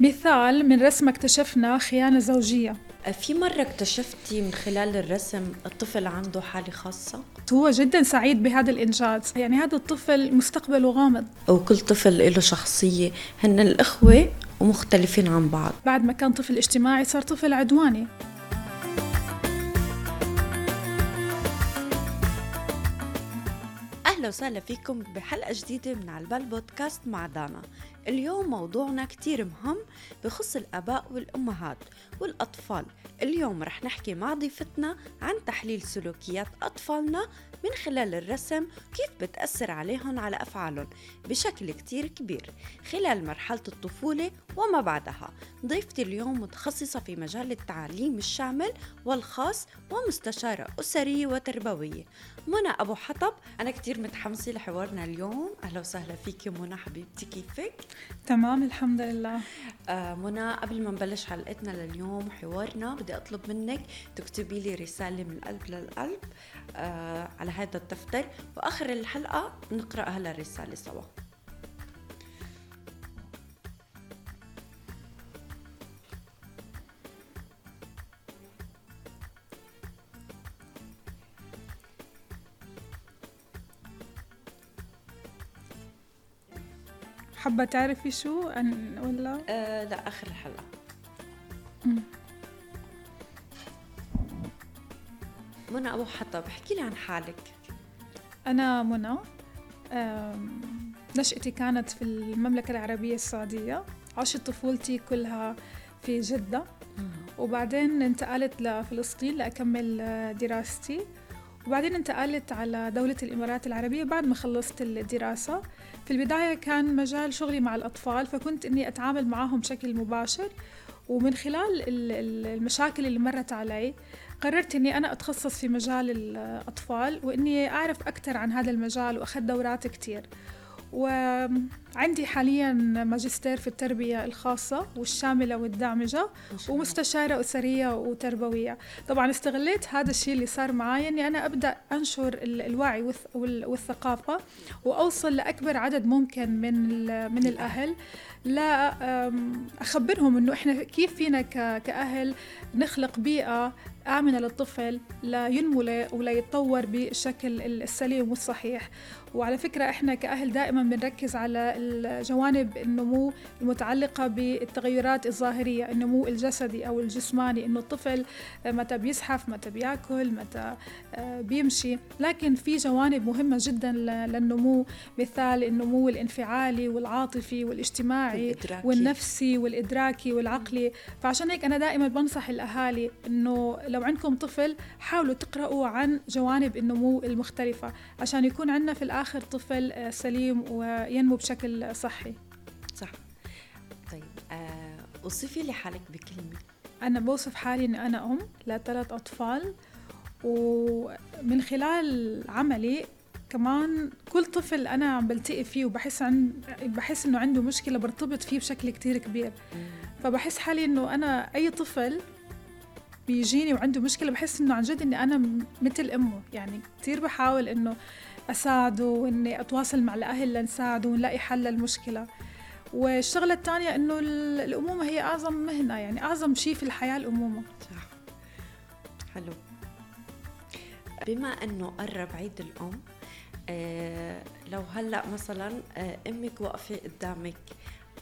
مثال من رسمة اكتشفنا خيانة زوجية. في مرة اكتشفتي من خلال الرسم الطفل عنده حالة خاصة؟ هو جدا سعيد بهذا الإنجاز. يعني هذا الطفل مستقبله غامض. وكل طفل له شخصية. هن الإخوة ومختلفين عن بعض. بعد ما كان طفل اجتماعي صار طفل عدواني. أهلا وسهلا فيكم بحلقة جديدة من على البال بودكاست مع دانا. اليوم موضوعنا كتير مهم بخص الآباء والأمهات والأطفال. اليوم رح نحكي مع ضيفتنا عن تحليل سلوكيات أطفالنا من خلال الرسم كيف بتأثر عليهم على أفعالهم بشكل كتير كبير خلال مرحلة الطفولة وما بعدها. ضيفتي اليوم متخصصة في مجال التعليم الشامل والخاص ومستشارة أسرية وتربوية. منى أبو حطب أنا كتير متحمسة لحوارنا اليوم. أهلا وسهلا فيك منى حبيبتي كيفك؟ تمام الحمد لله. آه منى قبل ما نبلش حلقتنا لليوم وحوارنا بدي أطلب منك تكتبي لي رسالة من القلب للقلب آه على هذا الدفتر وآخر الحلقة نقرأ هلا الرسالة سوا. حابة تعرفي شو؟ أن ولا؟ آه لا آخر الحلقة. منى أبو حطب احكي لي عن حالك. أنا منى نشأتي كانت في المملكة العربية السعودية. عشت طفولتي كلها في جدة. وبعدين انتقلت لفلسطين لأكمل آه، دراستي. وبعدين انتقلت على دولة الإمارات العربية بعد ما خلصت الدراسة. في البداية كان مجال شغلي مع الأطفال فكنت إني أتعامل معهم بشكل مباشر. ومن خلال المشاكل اللي مرت علي قررت إني أنا أتخصص في مجال الأطفال وإني أعرف أكثر عن هذا المجال وأخذ دورات كتير. وعندي حاليا ماجستير في التربية الخاصة والشاملة والدامجة ومستشارة أسرية وتربوية. طبعا استغليت هذا الشيء اللي صار معي أني أنا أبدأ أنشر الوعي والثقافة وأوصل لأكبر عدد ممكن من, من الأهل. لا أخبرهم أنه إحنا كيف فينا كأهل نخلق بيئة آمنة للطفل لينمو وليتطور بالشكل السليم والصحيح. وعلى فكرة إحنا كأهل دائما بنركز على الجوانب النمو المتعلقة بالتغيرات الظاهرية النمو الجسدي أو الجسماني إنه الطفل متى بيزحف متى بيأكل متى آه، بيمشي. لكن في جوانب مهمة جدا للنمو مثال النمو الانفعالي والعاطفي والاجتماعي والإدراكي. والنفسي والإدراكي والعقلي. فعشان هيك أنا دائما بنصح الأهالي إنه لو عندكم طفل حاولوا تقرأوا عن جوانب النمو المختلفة عشان يكون عندنا في الآخر طفل آه، سليم وينمو بشكل صحي. صح. طيب آه، وصفي لي حالك بكلمة. أنا بوصف حالي إني أنا أم لثلاث أطفال ومن خلال عملي كمان كل طفل أنا عم بلتقي فيه وبحس عن بحس إنه عنده مشكلة برتبط فيه بشكل كتير كبير. فبحس حالي إنه أنا أي طفل بيجيني وعنده مشكلة بحس إنه عن جد إني أنا مثل أمه. يعني كثير بحاول إنه أساعده وإني أتواصل مع الأهل لنساعده ونلاقي حل للمشكلة. والشغلة الثانية إنه الأمومة هي أعظم مهنة يعني أعظم شيء في الحياة الأمومة. صح. حلو. بما إنه قرب عيد الأم آه لو هلأ مثلا آه أمك واقفة قدامك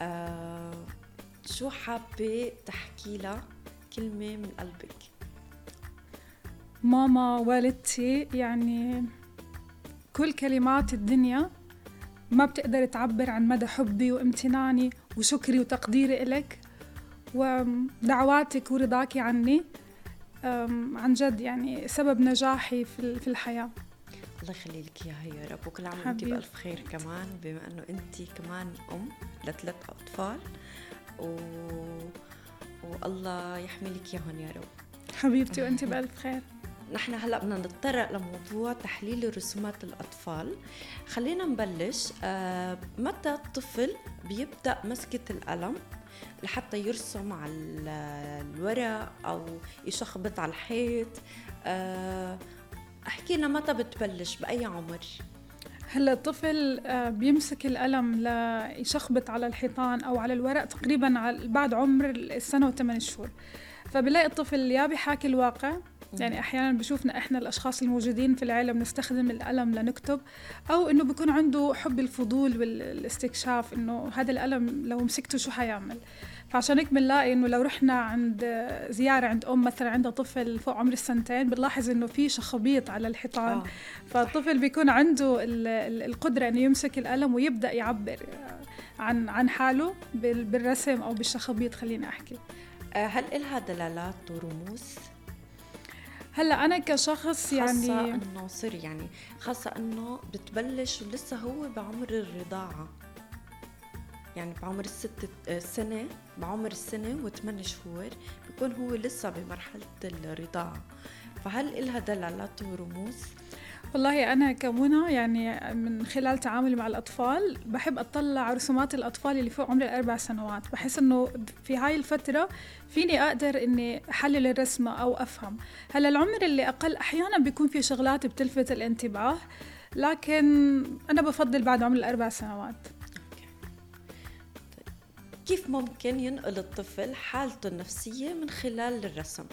آه شو حابة تحكي لها؟ كلمة من قلبك؟ ماما والدتي يعني كل كلمات الدنيا ما بتقدر تعبر عن مدى حبي وامتناني وشكري وتقديري إلك ودعواتك ورضاكي عني عن جد يعني سبب نجاحي في الحياة. الله يخلي لك إياها يا رب وكل عام وأنت بألف خير كمان بما إنه أنت كمان أم لثلاث أطفال و... والله يحمي لك اياهم يا رب. حبيبتي وأنت بالف خير نحن هلأ بدنا نتطرق لموضوع تحليل رسومات الاطفال خلينا نبلش آه متى الطفل بيبدأ مسكة القلم لحتى يرسم على الورق أو يشخبط على الحيط؟ آه أحكي لنا متى بتبلش؟ بأي عمر؟ هلا الطفل آه، بيمسك القلم ليشخبط على الحيطان أو على الورق تقريبا بعد عمر السنة وثمان شهور. فبلاقي الطفل يا بيحاكي الواقع. يعني أحيانا بشوفنا إحنا الأشخاص الموجودين في العيلة بنستخدم القلم لنكتب أو إنه بكون عنده حب الفضول والاستكشاف إنه هذا القلم لو مسكته شو حيعمل. فعشان هيك بنلاقي إنه لو رحنا عند زيارة عند أم مثلا عندها طفل فوق عمر السنتين بنلاحظ إنه في شخبيط على الحيطان آه. فالطفل بيكون عنده القدرة إنه يمسك القلم ويبدأ يعبر عن عن حاله بالرسم أو بالشخبيط خليني أحكي آه، هل إلها دلالات ورموز؟ هلأ أنا كشخص يعني خاصة إنه صر يعني خاصة إنه بتبلش ولسه هو بعمر الرضاعة يعني بعمر الست السنة بعمر السنة وثمان شهور بيكون هو لسه بمرحلة الرضاعة. فهل إلها دلالات ورموز؟ والله أنا كمنى يعني من خلال تعاملي مع الأطفال بحب أطلع رسومات الأطفال اللي فوق عمر الأربع سنوات. بحس إنه في هاي الفترة فيني أقدر إني أحلل الرسمة أو أفهم. هلا العمر اللي أقل أحيانا بيكون في شغلات بتلفت الانتباه لكن أنا بفضل بعد عمر الأربع سنوات. كيف ممكن ينقل الطفل حالته النفسية من خلال الرسم؟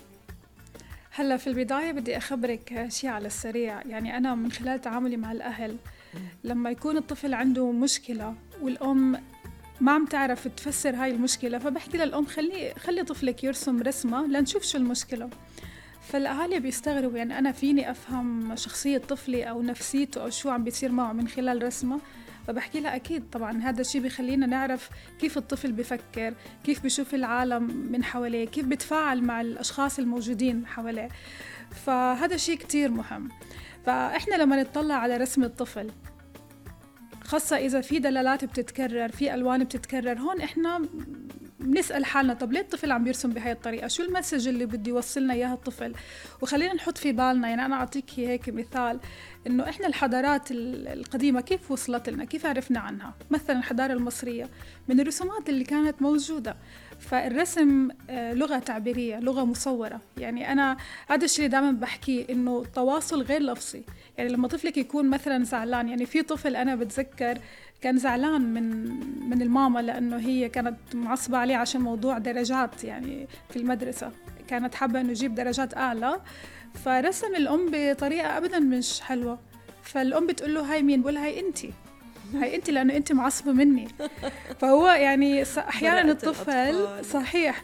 هلا في البداية بدي أخبرك شيء على السريع. يعني أنا من خلال تعاملي مع الأهل لما يكون الطفل عنده مشكلة والأم ما عم تعرف تفسر هاي المشكلة فبحكي للأم خلي خلي طفلك يرسم رسمة لنشوف شو المشكلة. فالأهالي بيستغربوا يعني أنا فيني أفهم شخصية طفلي أو نفسيته أو شو عم بيصير معه من خلال رسمة؟ فبحكي لها أكيد طبعا هذا الشيء بخلينا نعرف كيف الطفل بفكر كيف بيشوف العالم من حواليه كيف بتفاعل مع الأشخاص الموجودين حواليه. فهذا شيء كتير مهم. فإحنا لما نطلع على رسم الطفل خاصة إذا في دلالات بتتكرر في ألوان بتتكرر هون إحنا بنسأل حالنا طب ليه الطفل عم بيرسم بهاي الطريقة؟ شو المسج اللي بده يوصلنا إياها الطفل؟ وخلينا نحط في بالنا يعني أنا أعطيك هيك مثال إنه إحنا الحضارات القديمة كيف وصلت لنا؟ كيف عرفنا عنها؟ مثلا الحضارة المصرية من الرسومات اللي كانت موجودة فالرسم آه، لغة تعبيرية لغة مصورة. يعني أنا هذا الشيء دائما بحكيه إنه التواصل غير لفظي. يعني لما طفلك يكون مثلا زعلان يعني في طفل أنا بتذكر كان زعلان من من الماما لأنه هي كانت معصبة عليه عشان موضوع درجات يعني في المدرسة. كانت حابة إنه يجيب درجات أعلى. فرسم الأم بطريقة ابدا مش حلوة. فالأم بتقول له هاي مين؟ بقول هاي انت هاي انت لأنه انت معصبة مني. فهو يعني أحيانا الطفل صحيح.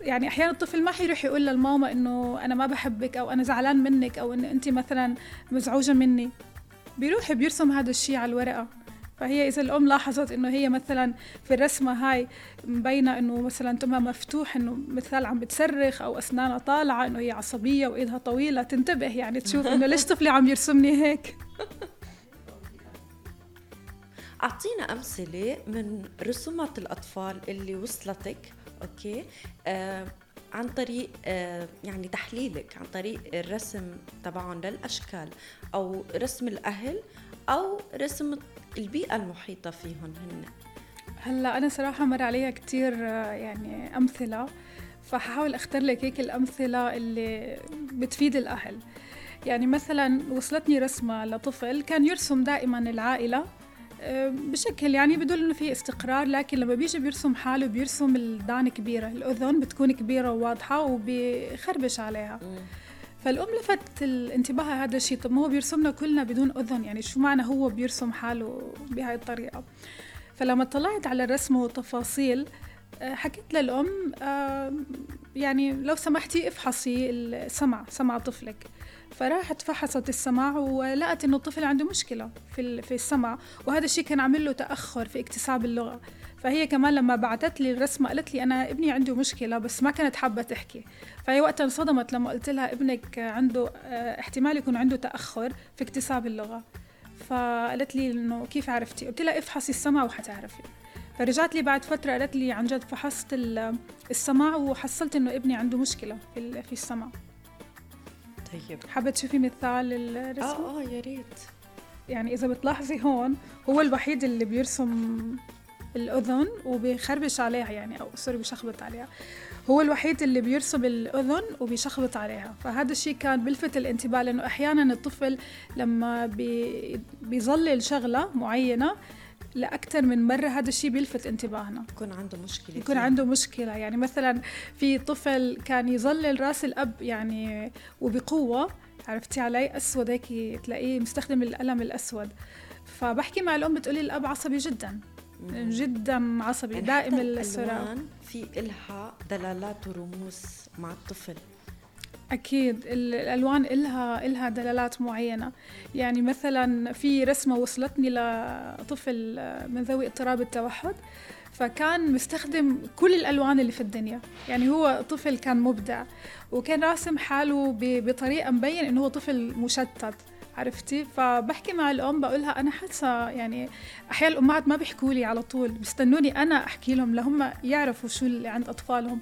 يعني أحيانا الطفل ما حيروح يقول للماما إنه أنا ما بحبك أو أنا زعلان منك أو انه انت مثلا مزعوجة مني. بيروح بيرسم هذا الشيء على الورقة. فهي إذا الأم لاحظت إنه هي مثلا في الرسمة هاي مبينة إنه مثلا تمها مفتوح إنه مثال عم بتصرخ أو أسنانها طالعة إنه هي عصبية وإيدها طويلة تنتبه يعني تشوف إنه ليش طفلي عم يرسمني هيك. أعطينا أمثلة من رسومات الأطفال اللي وصلتك أوكي؟ آه عن طريق آه يعني تحليلك عن طريق الرسم تبعهم للأشكال أو رسم الأهل أو رسم البيئة المحيطة فيهم هن هلأ أنا صراحة مر عليها كتير يعني أمثلة فحاول أختار لك هيك الأمثلة اللي بتفيد الأهل. يعني مثلا وصلتني رسمة لطفل كان يرسم دائما العائلة آه، بشكل يعني بدل إنه في استقرار لكن لما بيجي بيرسم حاله بيرسم الدان كبيرة الأذن بتكون كبيرة وواضحة وبيخربش عليها. فالأم لفت الانتباه هذا الشيء. طب ما هو بيرسمنا كلنا بدون أذن يعني شو معنى هو بيرسم حاله بهاي الطريقة؟ فلما طلعت على الرسم والتفاصيل آه، حكيت للأم يعني لو سمحتي افحصي السمع سمع طفلك. فراحت فحصت السمع ولقت إنه الطفل عنده مشكلة في في السمع. وهذا الشيء كان عامل له تأخر في اكتساب اللغة. فهي كمان لما بعثت لي الرسمة قالت لي أنا ابني عنده مشكلة بس ما كانت حابة تحكي. فهي وقتها انصدمت لما قلت لها ابنك عنده آه، احتمال يكون عنده تأخر في اكتساب اللغة. فقالت لي إنه كيف عرفتي؟ قلت لها افحصي السمع وحتعرفي. فرجعت لي بعد فترة قالت لي عن جد فحصت السمع وحصلت إنه ابني عنده مشكلة في في السمع طيب. حابة تشوفي مثال الرسم آه آه يا ريت. يعني إذا بتلاحظي هون هو الوحيد اللي بيرسم الأذن وبيخربش عليها يعني أو sorry بيشخبط عليها. هو الوحيد اللي بيرسم الأذن وبيشخبط عليها. فهذا الشيء كان بلفت الانتباه لأنه أحيانا الطفل لما بي بيظلل شغلة معينة لأكثر من مرة هذا الشيء بيلفت انتباهنا. يكون عنده مشكلة يكون فيه. عنده مشكلة. يعني مثلا في طفل كان يظلل راس الأب يعني وبقوة عرفتي علي؟ أسود هيك تلاقيه مستخدم القلم الأسود. فبحكي مع الأم بتقولي الأب عصبي جدا. جدا عصبي يعني دائم الصراع. في إلها دلالات ورموز مع الطفل. أكيد الألوان إلها إلها دلالات معينة. يعني مثلا في رسمة وصلتني لطفل من ذوي اضطراب التوحد فكان مستخدم كل الألوان اللي في الدنيا. يعني هو طفل كان مبدع وكان راسم حاله بطريقة مبين إنه هو طفل مشتت. عرفتي؟ فبحكي مع الأم بقولها أنا حاسة يعني أحيانا الامهات ما بيحكوا لي على طول بيستنوني أنا أحكي لهم لهم يعرفوا شو اللي عند أطفالهم.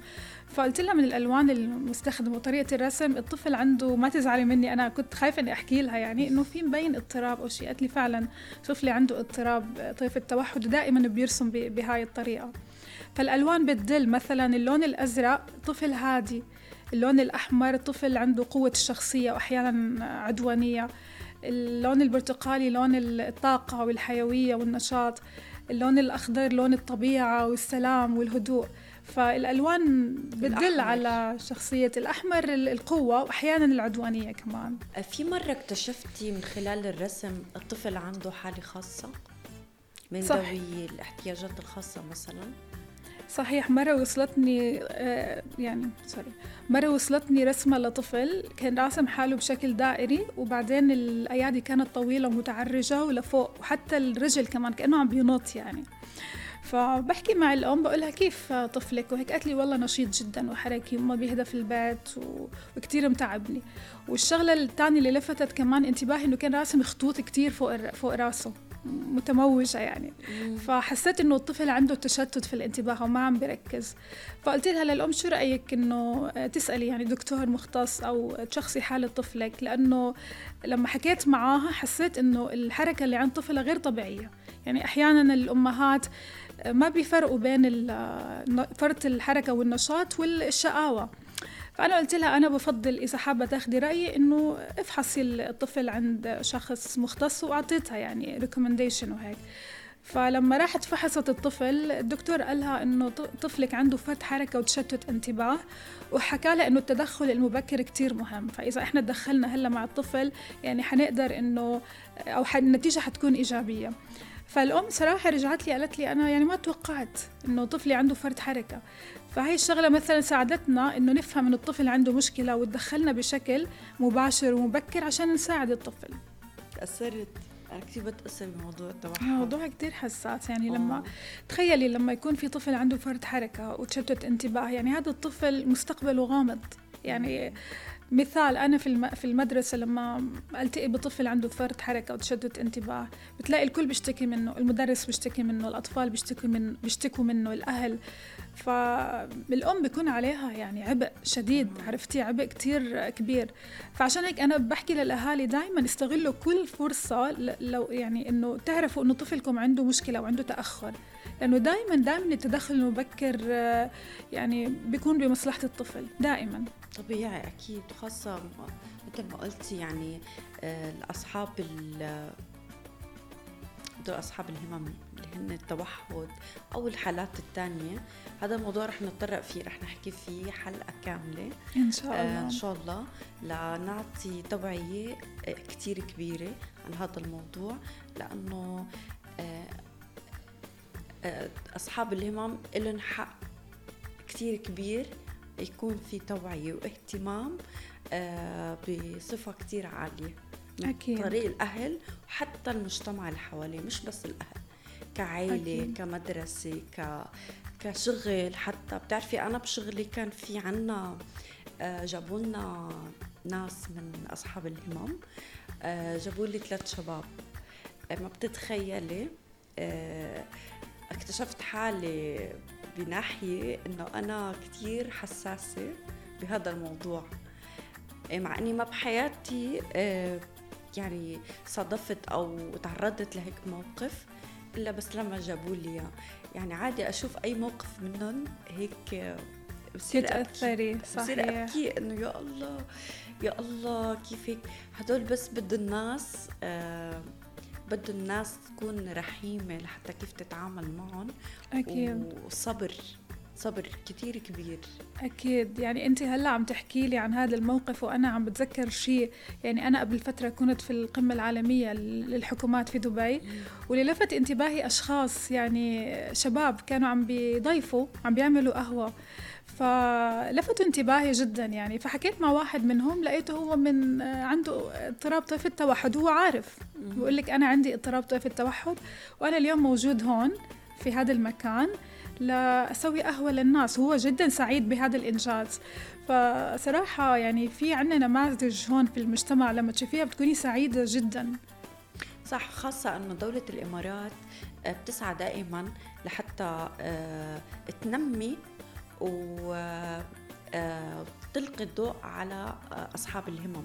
فقلت لها من الألوان المستخدمة وطريقة الرسم الطفل عنده ما تزعلي مني أنا كنت خايفة إني أحكي لها يعني إنه في مبين اضطراب أو شيء. قالت لي فعلا طفلي عنده اضطراب طيف التوحد ودائما بيرسم بهاي الطريقة. فالألوان بتدل مثلا اللون الأزرق طفل هادي اللون الأحمر طفل عنده قوة الشخصية واحيانا عدوانية. اللون البرتقالي لون الطاقة والحيوية والنشاط اللون الأخضر لون الطبيعة والسلام والهدوء. فالألوان بتدل على شخصية الأحمر القوة وأحيانا العدوانية كمان. في مرة اكتشفتي من خلال الرسم الطفل عنده حالة خاصة؟ من ذوي الاحتياجات الخاصة مثلا؟ صحيح مرة وصلتني آه، يعني سوري مرة وصلتني رسمة لطفل كان راسم حاله بشكل دائري وبعدين الأيادي كانت طويلة ومتعرجة ولفوق وحتى الرجل كمان كأنه عم بينط يعني. فبحكي مع الأم بقولها كيف طفلك؟ وهيك قالت لي والله نشيط جدا وحركي وما بيهدى في البيت وكتير متعبني. والشغلة الثانية اللي لفتت كمان انتباهي إنه كان راسم خطوط كتير فوق فوق راسه. متموجة يعني. فحسيت إنه الطفل عنده تشتت في الانتباه وما عم بركز فقلت لها للأم شو رأيك إنه تسألي يعني دكتور مختص أو تشخصي حالة طفلك؟ لأنه لما حكيت معاها حسيت إنه الحركة اللي عند طفلها غير طبيعية. يعني أحيانا الأمهات ما بيفرقوا بين فرط الحركة والنشاط والشقاوة. فأنا قلت لها أنا بفضل إذا حابة تاخدي رأيي إنه افحصي الطفل عند شخص مختص وأعطيتها يعني ريكومنديشن وهيك. فلما راحت فحصت الطفل الدكتور قالها إنه طفلك عنده فرط حركة وتشتت انتباه وحكى لها إنه التدخل المبكر كتير مهم. فإذا إحنا تدخلنا هلأ مع الطفل يعني حنقدر إنه أو النتيجة حتكون إيجابية. فالأم صراحة رجعت لي قالت لي أنا يعني ما توقعت إنه طفلي عنده فرط حركة. فهي الشغلة مثلا ساعدتنا إنه نفهم إنه الطفل عنده مشكلة وتدخلنا بشكل مباشر ومبكر عشان نساعد الطفل. تأثرت أنا كثير بتأثر بموضوع التوحد. موضوع كثير حساس يعني أوه. لما تخيلي لما يكون في طفل عنده فرط حركة وتشتت انتباه يعني هذا الطفل مستقبله غامض. يعني مثال أنا في في المدرسة لما ألتقي بطفل عنده فرط حركة وتشتت انتباه بتلاقي الكل بيشتكي منه المدرس بيشتكي منه الأطفال بيشتكوا من بيشتكوا منه الأهل. فالام بيكون عليها يعني عبء شديد عرفتي؟ عبء كتير كبير. فعشان هيك أنا بحكي للأهالي دائما استغلوا كل فرصة لو يعني إنه تعرفوا إنه طفلكم عنده مشكلة وعنده تأخر. لأنه دائما دائما التدخل المبكر يعني بيكون بمصلحة الطفل دائما طبيعي أكيد وخاصه مثل ما قلتي يعني آه، الأصحاب دول أصحاب الهمم اللي هن التوحد أو الحالات الثانية هذا الموضوع رح نتطرق فيه رح نحكي فيه حلقة كاملة. إن شاء الله. آه إن شاء الله. لنعطي توعية آه، كثير كبيرة عن هذا الموضوع لأنه آه أصحاب الهمم لهم حق كثير كبير يكون في توعية واهتمام آه بصفة كثير عالية أكيد. طريق الأهل وحتى المجتمع اللي حواليه مش بس الأهل كعائلة أكيد. كمدرسة ك كشغل حتى بتعرفي أنا بشغلي كان في عنا آه، جابوا لنا ناس من أصحاب الهمم آه، جابوا لي ثلاث شباب ما بتتخيلي اكتشفت حالي بناحية إنه أنا كتير حساسة بهذا الموضوع. مع إني ما بحياتي يعني صادفت أو تعرضت لهيك موقف إلا بس لما جابوا لي يعني عادي أشوف أي موقف منهم هيك بصير تأثري صحيح بصير أبكي إنه يا الله يا الله كيف هيك. هدول بس بده الناس آه بده الناس تكون رحيمة لحتى كيف تتعامل معهم أكيد. وصبر. صبر كتير كبير. أكيد. يعني أنت هلأ عم تحكي لي عن هذا الموقف وأنا عم بتذكر شيء. يعني أنا قبل فترة كنت في القمة العالمية للحكومات في دبي. واللي لفت انتباهي أشخاص يعني شباب كانوا عم بيضيفوا عم بيعملوا قهوة. فلفتوا انتباهي جدا يعني. فحكيت مع واحد منهم لقيته هو من عنده اضطراب طيف التوحد هو عارف. بيقول لك أنا عندي اضطراب طيف التوحد وأنا اليوم موجود هون في هذا المكان. لأسوي قهوة للناس. هو جدا سعيد بهذا الإنجاز. فصراحة يعني في عنا نماذج هون في المجتمع لما تشوفيها بتكوني سعيدة جدا. صح خاصة أنه دولة الإمارات آه، بتسعى دائما لحتى آه، تنمي وتلقي آه، الضوء على أصحاب الهمم.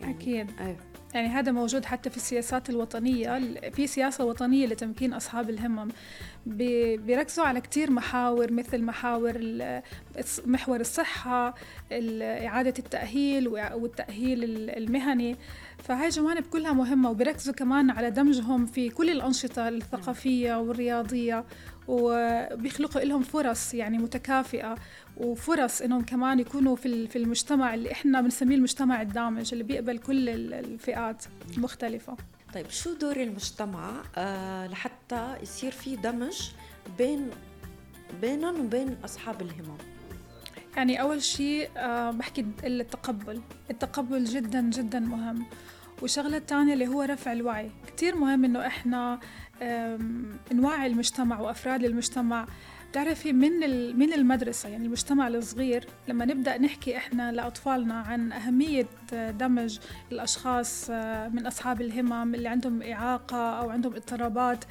يعني أكيد. أيه. يعني هذا موجود حتى في السياسات الوطنية في سياسة وطنية لتمكين أصحاب الهمم. بيركزوا على كتير محاور مثل محاور محور الصحة إعادة التأهيل والتأهيل المهني. فهاي جوانب كلها مهمة وبيركزوا كمان على دمجهم في كل الأنشطة الثقافية والرياضية وبيخلقوا لهم فرص يعني متكافئة. وفرص إنهم كمان يكونوا في في المجتمع اللي إحنا بنسميه المجتمع الدامج اللي بيقبل كل الفئات المختلفة طيب شو دور المجتمع آه لحتى يصير في دمج بين بينهم وبين أصحاب الهمم؟ يعني أول شيء آه بحكي التقبل. التقبل جدا جدا مهم. والشغلة الثانية اللي هو رفع الوعي. كتير مهم إنه إحنا نوعي المجتمع وأفراد المجتمع بتعرفي من من المدرسة يعني المجتمع الصغير لما نبدأ نحكي إحنا لأطفالنا عن أهمية دمج الأشخاص آه، من أصحاب الهمم اللي عندهم إعاقة أو عندهم اضطرابات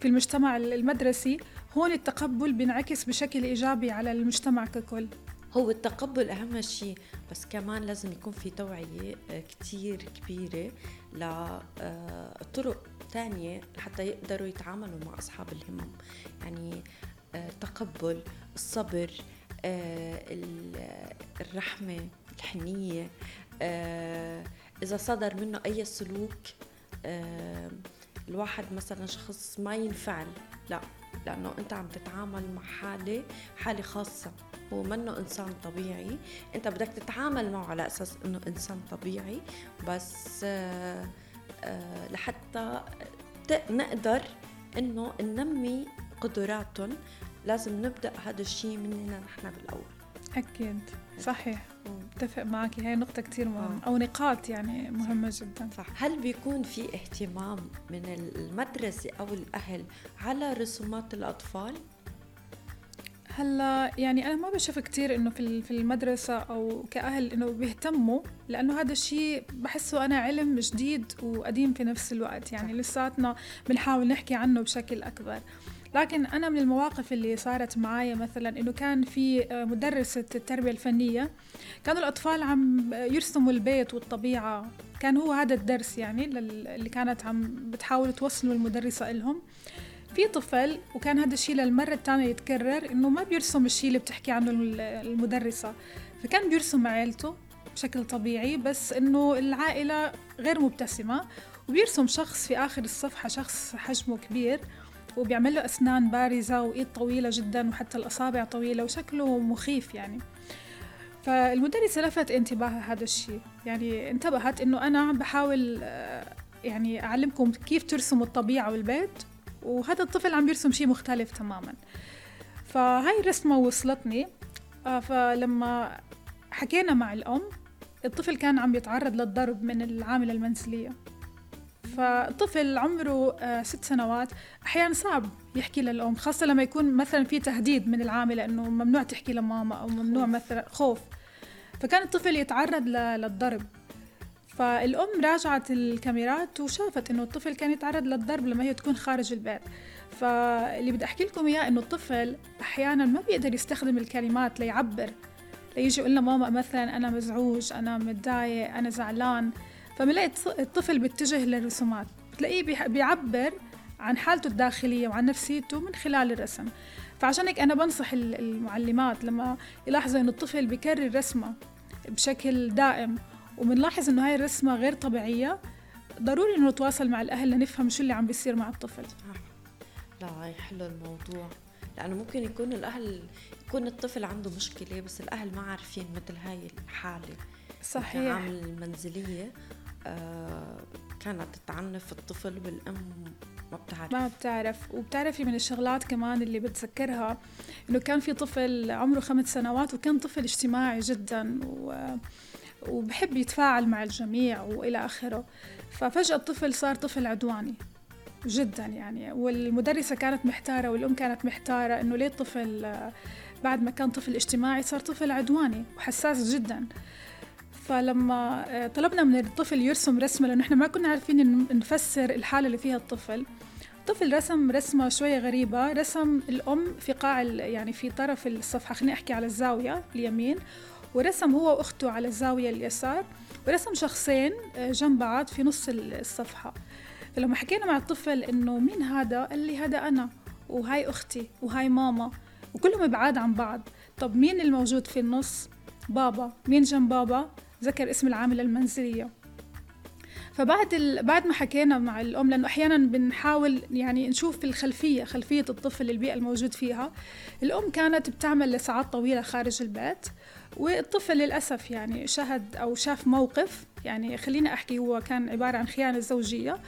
في المجتمع المدرسي هون التقبل بينعكس بشكل إيجابي على المجتمع ككل. هو التقبل أهم شيء بس كمان لازم يكون في توعية آه، كتير كبيرة لطرق آه، تانية لحتى يقدروا يتعاملوا مع أصحاب الهمم. يعني التقبل الصبر الرحمة الحنية إذا صدر منه أي سلوك الواحد مثلا شخص ما ينفعل لا لأنه أنت عم تتعامل مع حالة حالة خاصة هو منه إنسان طبيعي أنت بدك تتعامل معه على أساس أنه إنسان طبيعي بس لحتى نقدر إنه ننمي قدراتهم لازم نبدأ هذا الشيء مننا نحن بالأول. أكيد. صحيح. اتفق معك. هاي نقطة كتير مهمة. أو نقاط يعني مهمة جدا. صح. هل بيكون في اهتمام من المدرسة أو الأهل على رسومات الأطفال؟ هلأ يعني أنا ما بشوف كثير إنه في في المدرسة أو كأهل إنه بيهتموا لأنه هذا الشيء بحسه أنا علم جديد وقديم في نفس الوقت. يعني لساتنا بنحاول نحكي عنه بشكل أكبر. لكن أنا من المواقف اللي صارت معايا مثلا إنه كان في مدرسة التربية الفنية كانوا الأطفال عم يرسموا البيت والطبيعة. كان هو هذا الدرس يعني اللي كانت عم بتحاول توصله المدرسة لهم في طفل وكان هذا الشيء للمرة الثانية يتكرر إنه ما بيرسم الشيء اللي بتحكي عنه المدرسة. فكان بيرسم عائلته بشكل طبيعي بس إنه العائلة غير مبتسمة وبيرسم شخص في آخر الصفحة شخص حجمه كبير. وبيعمل له أسنان بارزة وإيد طويلة جدا وحتى الأصابع طويلة وشكله مخيف يعني. فالمدرسة لفت انتباهها هذا الشيء. يعني انتبهت إنه أنا بحاول آه، يعني أعلمكم كيف ترسموا الطبيعة والبيت وهذا الطفل عم بيرسم شيء مختلف تماما. فهاي الرسمة وصلتني. آه، فلما حكينا مع الأم الطفل كان عم يتعرض للضرب من العاملة المنزلية. فطفل عمره آه، ست سنوات أحيانا صعب يحكي للأم خاصة لما يكون مثلا في تهديد من العاملة إنه ممنوع تحكي لماما أو ممنوع مثلا خوف. فكان الطفل يتعرض للضرب. فالأم راجعت الكاميرات وشافت إنه الطفل كان يتعرض للضرب لما هي تكون خارج البيت. فاللي بدي أحكي لكم إياه إنه الطفل أحيانا ما بيقدر يستخدم الكلمات ليعبر ليجي يقول ماما مثلا أنا مزعوج أنا متضايق أنا زعلان. فبنلاقي الطفل بيتجه للرسومات. بتلاقيه بيعبر عن حالته الداخلية وعن نفسيته من خلال الرسم. فعشان هيك أنا بنصح المعلمات لما يلاحظوا إنه الطفل بيكرر رسمة بشكل دائم وبنلاحظ إنه هاي الرسمة غير طبيعية ضروري إنه نتواصل مع الأهل لنفهم شو اللي عم بيصير مع الطفل. لا حلو الموضوع. لأنه ممكن يكون الأهل يكون الطفل عنده مشكلة بس الأهل ما عارفين مثل هاي الحالة. صحيح. العامل المنزلية كانت تعنف الطفل والأم ما بتعرف. ما بتعرف. وبتعرفي من الشغلات كمان اللي بتذكرها إنه كان في طفل عمره خمس سنوات وكان طفل اجتماعي جدا و وبحب يتفاعل مع الجميع وإلى آخره. ففجأة الطفل صار طفل عدواني جدا يعني. والمدرسة كانت محتارة والأم كانت محتارة إنه ليه الطفل بعد ما كان طفل اجتماعي صار طفل عدواني وحساس جدا. فلما طلبنا من الطفل يرسم رسمة لأنه إحنا ما كنا عارفين نفسر الحالة اللي فيها الطفل. الطفل رسم رسمة شوية غريبة رسم الأم في قاع يعني في طرف الصفحة خليني أحكي على الزاوية اليمين. ورسم هو وأخته على الزاوية اليسار ورسم شخصين جنب بعض في نص الصفحة. فلما حكينا مع الطفل إنه مين هذا قال لي هذا أنا وهاي أختي وهاي ماما وكلهم بعاد عن بعض. طب مين الموجود في النص؟ بابا. مين جنب بابا؟ ذكر اسم العاملة المنزلية. فبعد ال... بعد ما حكينا مع الأم لأنه أحيانا بنحاول يعني نشوف في الخلفية خلفية الطفل البيئه الموجود فيها. الأم كانت بتعمل لساعات طويلة خارج البيت والطفل للأسف يعني شهد أو شاف موقف. يعني خليني أحكي هو كان عبارة عن خيانة زوجية.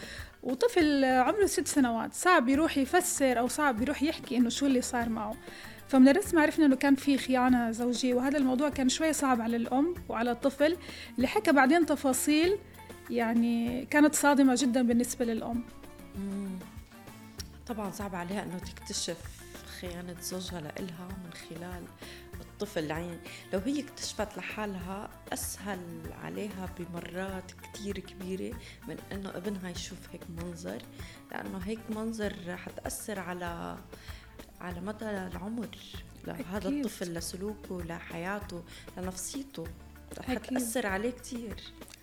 وطفل عمره ست سنوات صعب يروح يفسر أو صعب يروح يحكي إنه شو اللي صار معه. فمن الرسم عرفنا إنه كان في خيانة زوجية وهذا الموضوع كان شوي صعب على الأم وعلى الطفل اللي حكى بعدين تفاصيل يعني كانت صادمة جدا بالنسبة للأم. طبعا صعب عليها إنه تكتشف خيانة زوجها لإلها من خلال الطفل يعني لو هي اكتشفت لحالها أسهل عليها بمرات كتير كبيرة من إنه ابنها يشوف هيك منظر لأنه هيك منظر حتأثر على على مدى العمر. لهذا الطفل لسلوكه لحياته لنفسيته حتأثر عليه كتير.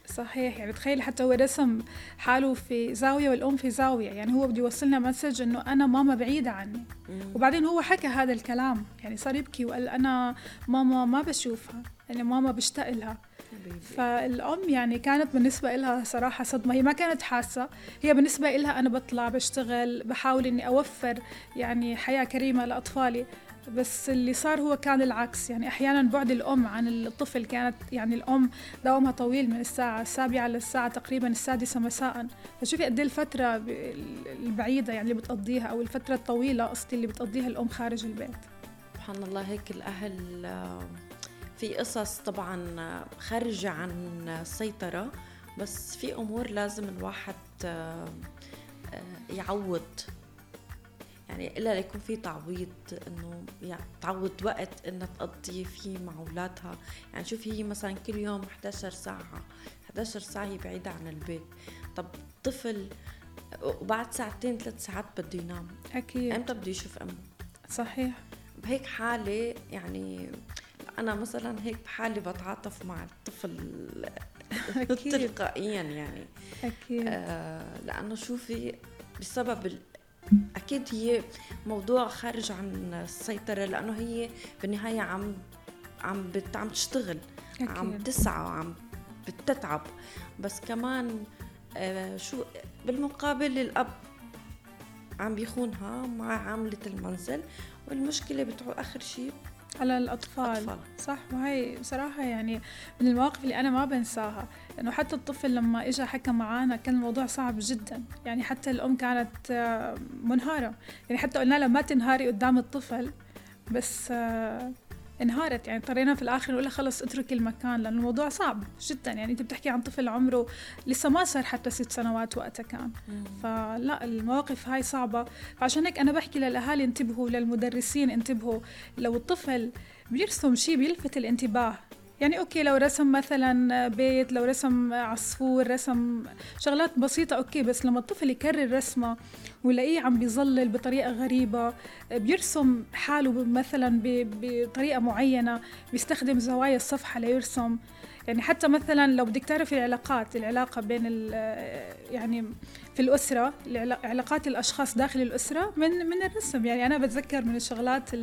صحيح. يعني تخيل حتى هو رسم حاله في زاوية والأم في زاوية. يعني هو بده يوصلنا مسج إنه أنا ماما بعيدة عني. وبعدين هو حكى هذا الكلام. يعني صار يبكي وقال أنا ماما ما بشوفها. يعني ماما بشتاق لها. فالأم يعني كانت بالنسبة لها صراحة صدمة. هي ما كانت حاسة. هي بالنسبة لها أنا بطلع بشتغل بحاول إني أوفر يعني حياة كريمة لأطفالي. بس اللي صار هو كان العكس. يعني أحيانا بعد الأم عن الطفل كانت يعني الأم دوامها طويل من الساعة السابعة للساعة تقريبا السادسة مساء. فشوفي قد إيه الفترة البعيدة يعني اللي بتقضيها أو الفترة الطويلة قصدي اللي بتقضيها الأم خارج البيت. سبحان الله هيك الأهل في قصص طبعا خارجة عن السيطره بس في أمور لازم الواحد يعوض. يعني إلا ليكون في تعويض إنه يعني تعوض وقت انها تقضي فيه مع اولادها يعني شوفي هي مثلا كل يوم 11 ساعة 11 ساعة هي بعيدة عن البيت. طب طفل وبعد ساعتين ثلاث ساعات بده ينام. أكيد. إمتى بده يشوف أمه؟ صحيح. بهيك حالة يعني أنا مثلا هيك بحالي بتعاطف مع الطفل تلقائيا يعني. أكيد. آه لأنه شوفي بسبب أكيد هي موضوع خارج عن السيطرة لأنه هي بالنهاية عم عم بت عم تشتغل أكيد. عم تسعى وعم بتتعب. بس كمان آه شو بالمقابل الأب عم بيخونها مع عاملة المنزل والمشكلة بتعود آخر شيء على الأطفال. أطفال. صح وهي بصراحة يعني من المواقف اللي أنا ما بنساها إنه حتى الطفل لما إجا حكى معانا كان الموضوع صعب جدا. يعني حتى الأم كانت آه، منهارة. يعني حتى قلنا لها ما تنهاري قدام الطفل بس آه، انهارت. يعني اضطرينا في الآخر نقول خلص اتركي المكان لأنه الموضوع صعب جدا. يعني أنت بتحكي عن طفل عمره لسه ما صار حتى ست سنوات وقتها كان. فلا المواقف هاي صعبة. فعشان هيك أنا بحكي للأهالي انتبهوا للمدرسين انتبهوا. لو الطفل بيرسم شيء بيلفت الانتباه يعني okay لو رسم مثلا بيت لو رسم عصفور رسم شغلات بسيطة okay بس لما الطفل يكرر رسمة ويلاقيه عم بيظلل بطريقة غريبة بيرسم حاله مثلا بطريقة معينة بيستخدم زوايا الصفحة ليرسم. يعني حتى مثلا لو بدك تعرفي العلاقات العلاقة بين يعني في الأسرة علاقات الأشخاص داخل الأسرة من من الرسم. يعني أنا بتذكر من الشغلات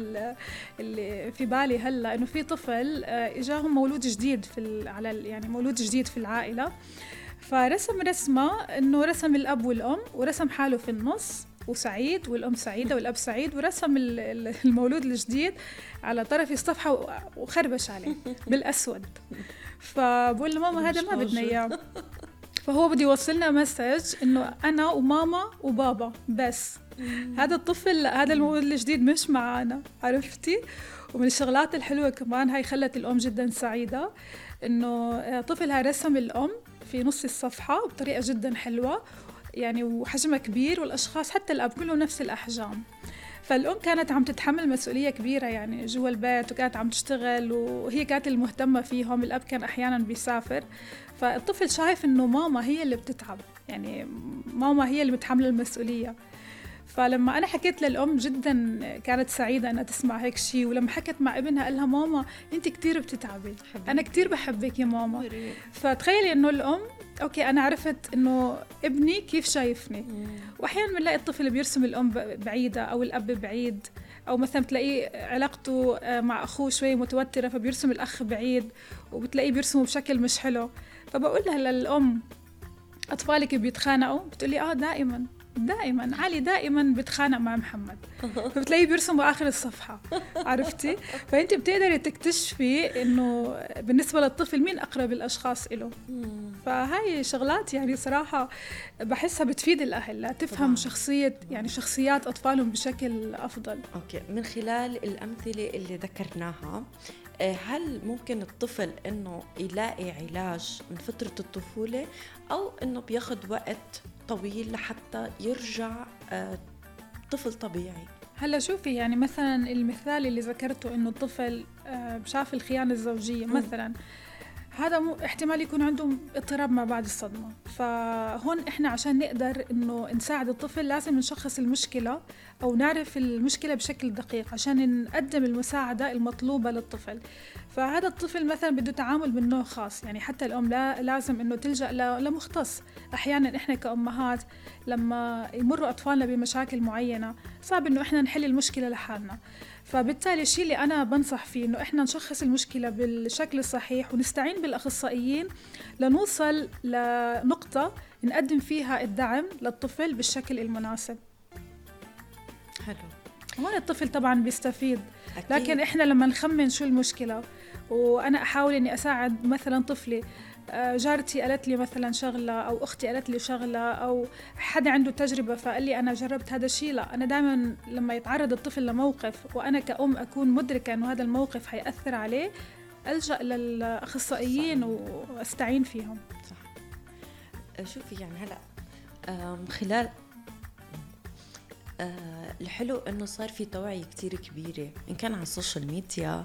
اللي في بالي هلأ إنه في طفل آه، إجاهم مولود جديد في على يعني مولود جديد في العائلة. فرسم رسمة إنه رسم الأب والأم ورسم حاله في النص وسعيد والأم سعيدة والأب سعيد ورسم المولود الجديد على طرف الصفحة وخربش عليه بالأسود. فبقول لماما هذا ما بدنا إياه. فهو بده يوصلنا مسج إنه أنا وماما وبابا بس. هذا الطفل هذا المولود الجديد مش معانا عرفتي؟ ومن الشغلات الحلوة كمان هاي خلت الأم جدا سعيدة إنه طفلها رسم الأم في نص الصفحة بطريقة جدا حلوة يعني وحجمها كبير والأشخاص حتى الأب كله نفس الأحجام. فالأم كانت عم تتحمل مسؤولية كبيرة يعني جوا البيت وكانت عم تشتغل وهي كانت المهتمة فيهم الأب كان أحيانا بيسافر. فالطفل شايف إنه ماما هي اللي بتتعب يعني ماما هي اللي متحمله المسؤولية. فلما أنا حكيت للأم جدا كانت سعيدة إنها تسمع هيك شيء ولما حكت مع ابنها قال لها ماما أنت كثير بتتعبي. أنا كثير بحبك يا ماما. فتخيلي إنه الأم أوكي أنا عرفت إنه ابني كيف شايفني. واحيانا بنلاقي الطفل بيرسم الأم بعيدة أو الأب بعيد أو مثلا بتلاقيه علاقته آه، مع أخوه شوي متوترة فبيرسم الأخ بعيد وبتلاقيه بيرسمه بشكل مش حلو. فبقول لها للأم أطفالك بيتخانقوا؟ بتقولي آه دائما. دائما علي دائما بتخانق مع محمد. فبتلاقيه بيرسم بآخر الصفحة عرفتي؟ فانت بتقدري تكتشفي إنه بالنسبة للطفل مين أقرب الأشخاص له فهاي شغلات يعني صراحة بحسها بتفيد الأهل لا تفهم طبعا. شخصية يعني شخصيات أطفالهم بشكل أفضل. أوكي. من خلال الأمثلة اللي ذكرناها هل ممكن الطفل إنه يلاقي علاج من فترة الطفولة أو إنه بياخذ وقت طويل لحتى يرجع آه، طفل طبيعي؟ هلا شوفي يعني مثلا المثال اللي ذكرته إنه الطفل آه، شاف الخيانة الزوجية مثلا. هذا مو احتمال يكون عندهم اضطراب ما بعد الصدمة. فهون إحنا عشان نقدر إنه نساعد الطفل لازم نشخص المشكلة أو نعرف المشكلة بشكل دقيق عشان نقدم المساعدة المطلوبة للطفل. فهذا الطفل مثلا بده تعامل من نوع خاص يعني حتى الأم لا لازم إنه تلجأ لمختص. أحيانا إحنا كأمهات لما يمروا أطفالنا بمشاكل معينة صعب إنه إحنا نحل المشكلة لحالنا. فبالتالي الشيء اللي أنا بنصح فيه إنه إحنا نشخص المشكلة بالشكل الصحيح ونستعين بالأخصائيين لنوصل لنقطة نقدم فيها الدعم للطفل بالشكل المناسب. حلو. هون الطفل طبعا بيستفيد. أكيد. لكن إحنا لما نخمن شو المشكلة وأنا أحاول إني أساعد مثلا طفلي جارتي قالت لي مثلا شغلة أو أختي قالت لي شغلة أو حدا عنده تجربة فقال لي أنا جربت هذا الشيء لا أنا دائما لما يتعرض الطفل لموقف وأنا كأم أكون مدركة إنه هذا الموقف حيأثر عليه ألجأ للأخصائيين وأستعين فيهم. صح. آه، شوفي يعني هلا خلال آه الحلو إنه صار في توعية كتير كبيرة إن كان على ال social media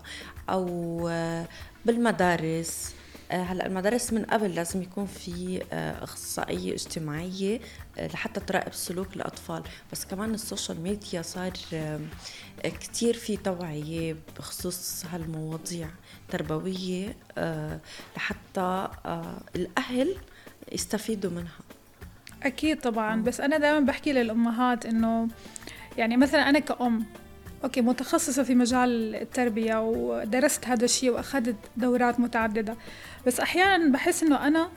أو آه بالمدارس آه، هلا المدارس من قبل لازم يكون في آه، أخصائية اجتماعية آه، لحتى تراقب سلوك الأطفال. بس كمان ال social media صار كتير في توعية بخصوص هالمواضيع تربوية لحتى الأهل يستفيدوا منها. أكيد طبعا. بس أنا دائما بحكي للأمهات إنه يعني مثلا أنا كأم أوكي متخصصة في مجال التربية ودرست هذا الشيء وأخذت دورات متعددة. بس أحيانا بحس إنه أنا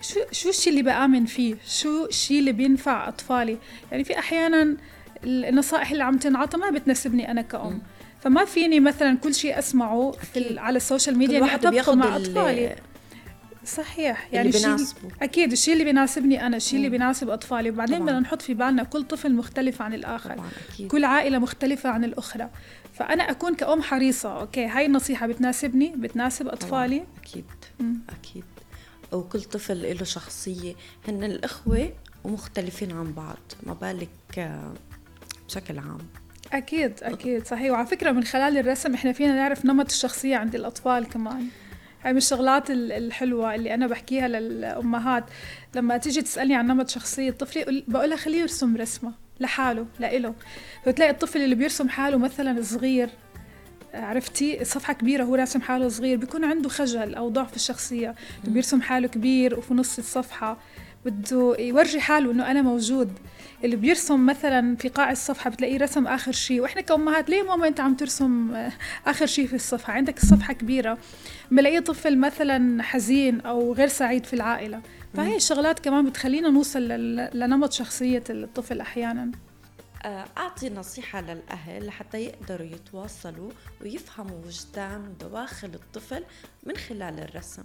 شو شو الشيء اللي بآمن فيه؟ شو الشيء اللي بينفع أطفالي؟ يعني في أحيانا النصائح اللي عم تنعطى ما بتناسبني أنا كأم. فما فيني مثلا كل شيء أسمعه في على ال social media واحد بياخذ مع أطفالي. صحيح. يعني اللي بيناسبه أكيد الشيء اللي بيناسبني أنا الشيء اللي بيناسب أطفالي. وبعدين بدنا نحط في بالنا كل طفل مختلف عن الآخر. طبعا أكيد. كل عائلة مختلفة عن الأخرى. فأنا أكون كأم حريصة okay؟ هاي النصيحة بتناسبني بتناسب أطفالي؟ طبعا. أكيد م. أكيد. وكل طفل له شخصية. هن الأخوة ومختلفين عن بعض ما بالك آه، بشكل عام. أكيد أكيد صحيح. وعلى فكرة من خلال الرسم إحنا فينا نعرف نمط الشخصية عند الأطفال كمان. هاي من الشغلات الحلوة اللي أنا بحكيها للأمهات. لما تيجي تسألني عن نمط شخصية طفلي بقول لها خليه يرسم رسمة. لحاله لإله. فتلاقي الطفل اللي بيرسم حاله مثلا صغير عرفتي؟ صفحة كبيرة هو راسم حاله صغير بيكون عنده خجل أو ضعف الشخصية. بيرسم حاله كبير وفي نص الصفحة. بده يورجي حاله إنه أنا موجود. اللي بيرسم مثلا في قاع الصفحة بتلاقيه رسم آخر شيء وإحنا كأمهات ليه ماما أنت عم ترسم آخر شيء في الصفحة؟ عندك الصفحه كبيرة. بلاقيه طفل مثلا حزين أو غير سعيد في العائلة. فهي الشغلات كمان بتخلينا نوصل لنمط شخصية الطفل أحيانا. آه، أعطي نصيحة للأهل لحتى يقدروا يتواصلوا ويفهموا وجدان ودواخل الطفل من خلال الرسم.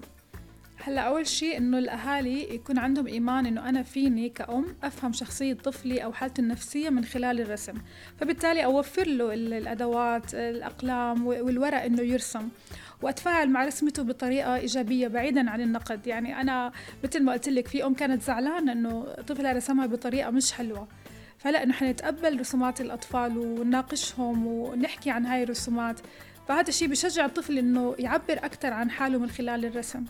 هلا أول شيء إنه الأهالي يكون عندهم إيمان إنه أنا فيني كأم أفهم شخصية طفلي أو حالته النفسية من خلال الرسم. فبالتالي أوفر له الأدوات الأقلام والورق إنه يرسم. وأتفاعل مع رسمته بطريقة إيجابية بعيدا عن النقد. يعني أنا مثل ما قلت لك في أم كانت زعلانة إنه طفلها رسمها بطريقة مش حلوة. فلا نحن نتقبل رسومات الأطفال ونناقشهم ونحكي عن هاي الرسومات. فهذا الشيء بشجع الطفل إنه يعبر أكثر عن حاله من خلال الرسم.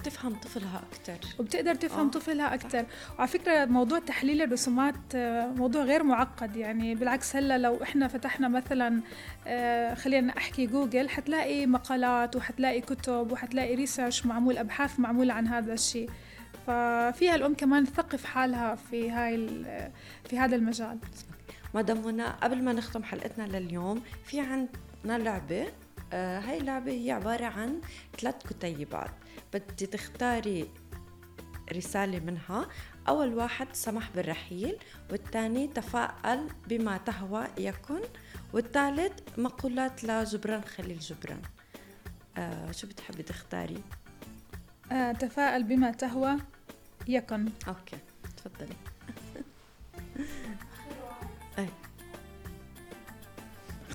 وبتفهم طفلها أكثر وبتقدر تفهم آه. طفلها أكثر وعلى فكرة موضوع تحليل الرسومات آه، موضوع غير معقد. يعني بالعكس هلا لو إحنا فتحنا مثلا آه، خلينا أحكي جوجل حتلاقي مقالات وحتلاقي كتب وحتلاقي ريسيرش معمول أبحاث معمولة عن هذا الشيء. ففيها الأم كمان تثقف حالها في هاي في هذا المجال. مدام منى قبل ما نختم حلقتنا لليوم في عندنا لعبة آه هاي اللعبة هي عبارة عن ثلاث كتيبات. بدي تختاري رسالة منها. أول واحد سمح بالرحيل والثاني تفاءل بما تهوى يكن والثالث مقولات لجبران خليل جبران. آه شو بتحبي تختاري؟ آه تفاءل بما تهوى يكن. okay تفضلي.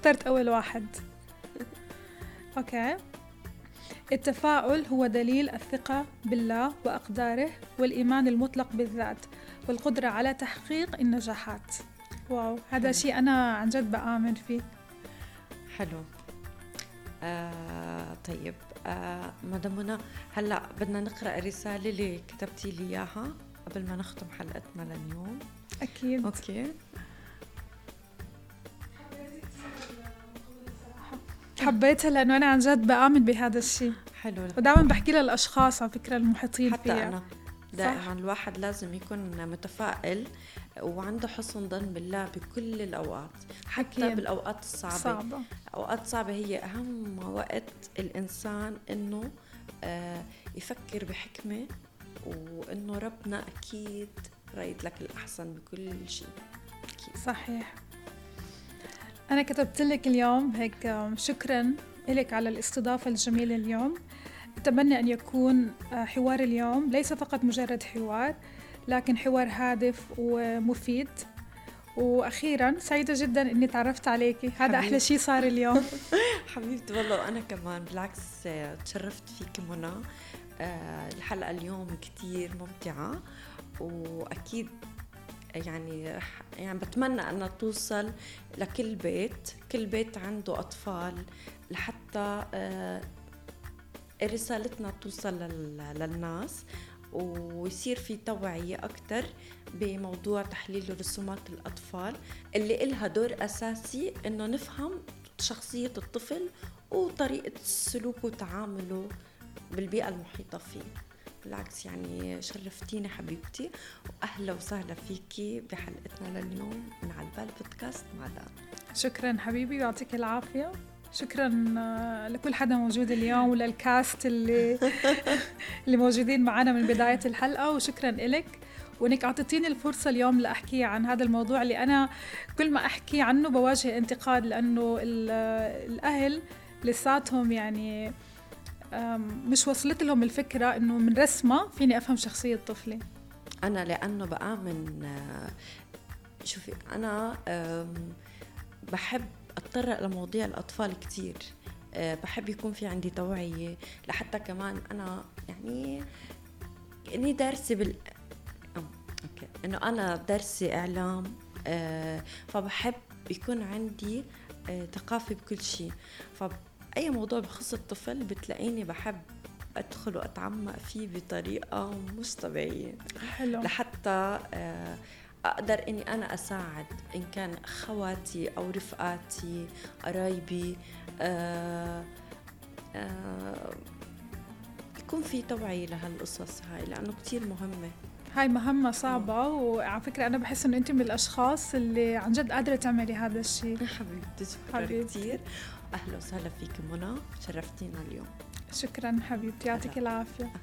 اخترت أول واحد. okay. التفاؤل هو دليل الثقة بالله وأقداره والإيمان المطلق بالذات والقدرة على تحقيق النجاحات. wow هذا شيء أنا عن جد بآمن فيه. حلو. آه طيب. آه مدام منى هلا بدنا نقرأ الرساله اللي كتبتي لي إياها قبل ما نختم حلقتنا لليوم. أكيد. أوكي. حبيتها لأنه أنا عن جد بآمن بهذا الشيء حلو ودائما بحكي للأشخاص على فكرة المحيطين حتى فيها. أنا دائما الواحد لازم يكون متفائل وعنده حسن ظن بالله بكل الأوقات حتى أكيد. بالأوقات الصعبة صعبة. أوقات صعبة هي أهم وقت الإنسان إنه آه يفكر بحكمة وإنه ربنا أكيد رايد لك الأحسن بكل شيء أكيد. صحيح أنا كتبت لك اليوم هيك شكرا لك على الاستضافة الجميلة اليوم. أتمنى أن يكون آه، حوار اليوم ليس فقط مجرد حوار لكن حوار هادف ومفيد. وأخيرا سعيدة جدا إني تعرفت عليكي هذا أحلى شيء صار اليوم. حبيبتي والله وأنا كمان. بالعكس آه، تشرفت فيك منى. آه، الحلقة اليوم كثير ممتعة. وأكيد يعني يعني بتمنى أنها توصل لكل بيت كل بيت عنده أطفال لحتى آه، رسالتنا توصل للناس ويصير في توعية أكثر بموضوع تحليل رسومات الأطفال اللي إلها دور أساسي إنه نفهم شخصية الطفل وطريقة سلوكه وتعامله بالبيئة المحيطة فيه. بالعكس يعني شرفتيني حبيبتي وأهلا وسهلا فيكي بحلقتنا لليوم من على البال بودكاست مع دان شكرا حبيبي يعطيك العافية. شكرا آه، لكل حدا موجود اليوم وللكاست اللي اللي موجودين معنا من بداية الحلقة وشكرا لك وإنك أعطيتيني الفرصة اليوم لأحكي عن هذا الموضوع اللي أنا كل ما أحكي عنه بواجه انتقاد لأنه الأهل لساتهم يعني مش وصلت لهم الفكرة إنه من رسمة فيني أفهم شخصية طفلي أنا لأنه بآمن شوفي أنا بحب أتطرق لمواضيع الأطفال كتير. آه، بحب يكون في عندي توعية لحتى كمان أنا يعني إني دارسة بال أوكي. إنه أنا دارسة إعلام آه، فبحب يكون عندي ثقافة بكل شيء. أي موضوع بخص الطفل بتلاقيني بحب أدخل وأتعمق فيه بطريقة مش طبيعية. حلو. لحتى آه، أقدر إني أنا أساعد إن كان خواتي أو رفقاتي قرايبي آه، آه، يكون في توعية لهالقصص هاي لأنه كتير مهمة. هاي مهمة صعبة وعلى فكرة أنا بحس إنه أنت من الأشخاص اللي عن جد قادرة تعملي هذا الشيء حبيبتي شكرا. كتير. أهلا وسهلا فيك منى شرفتينا اليوم. شكرا حبيبتي يعطيك العافية.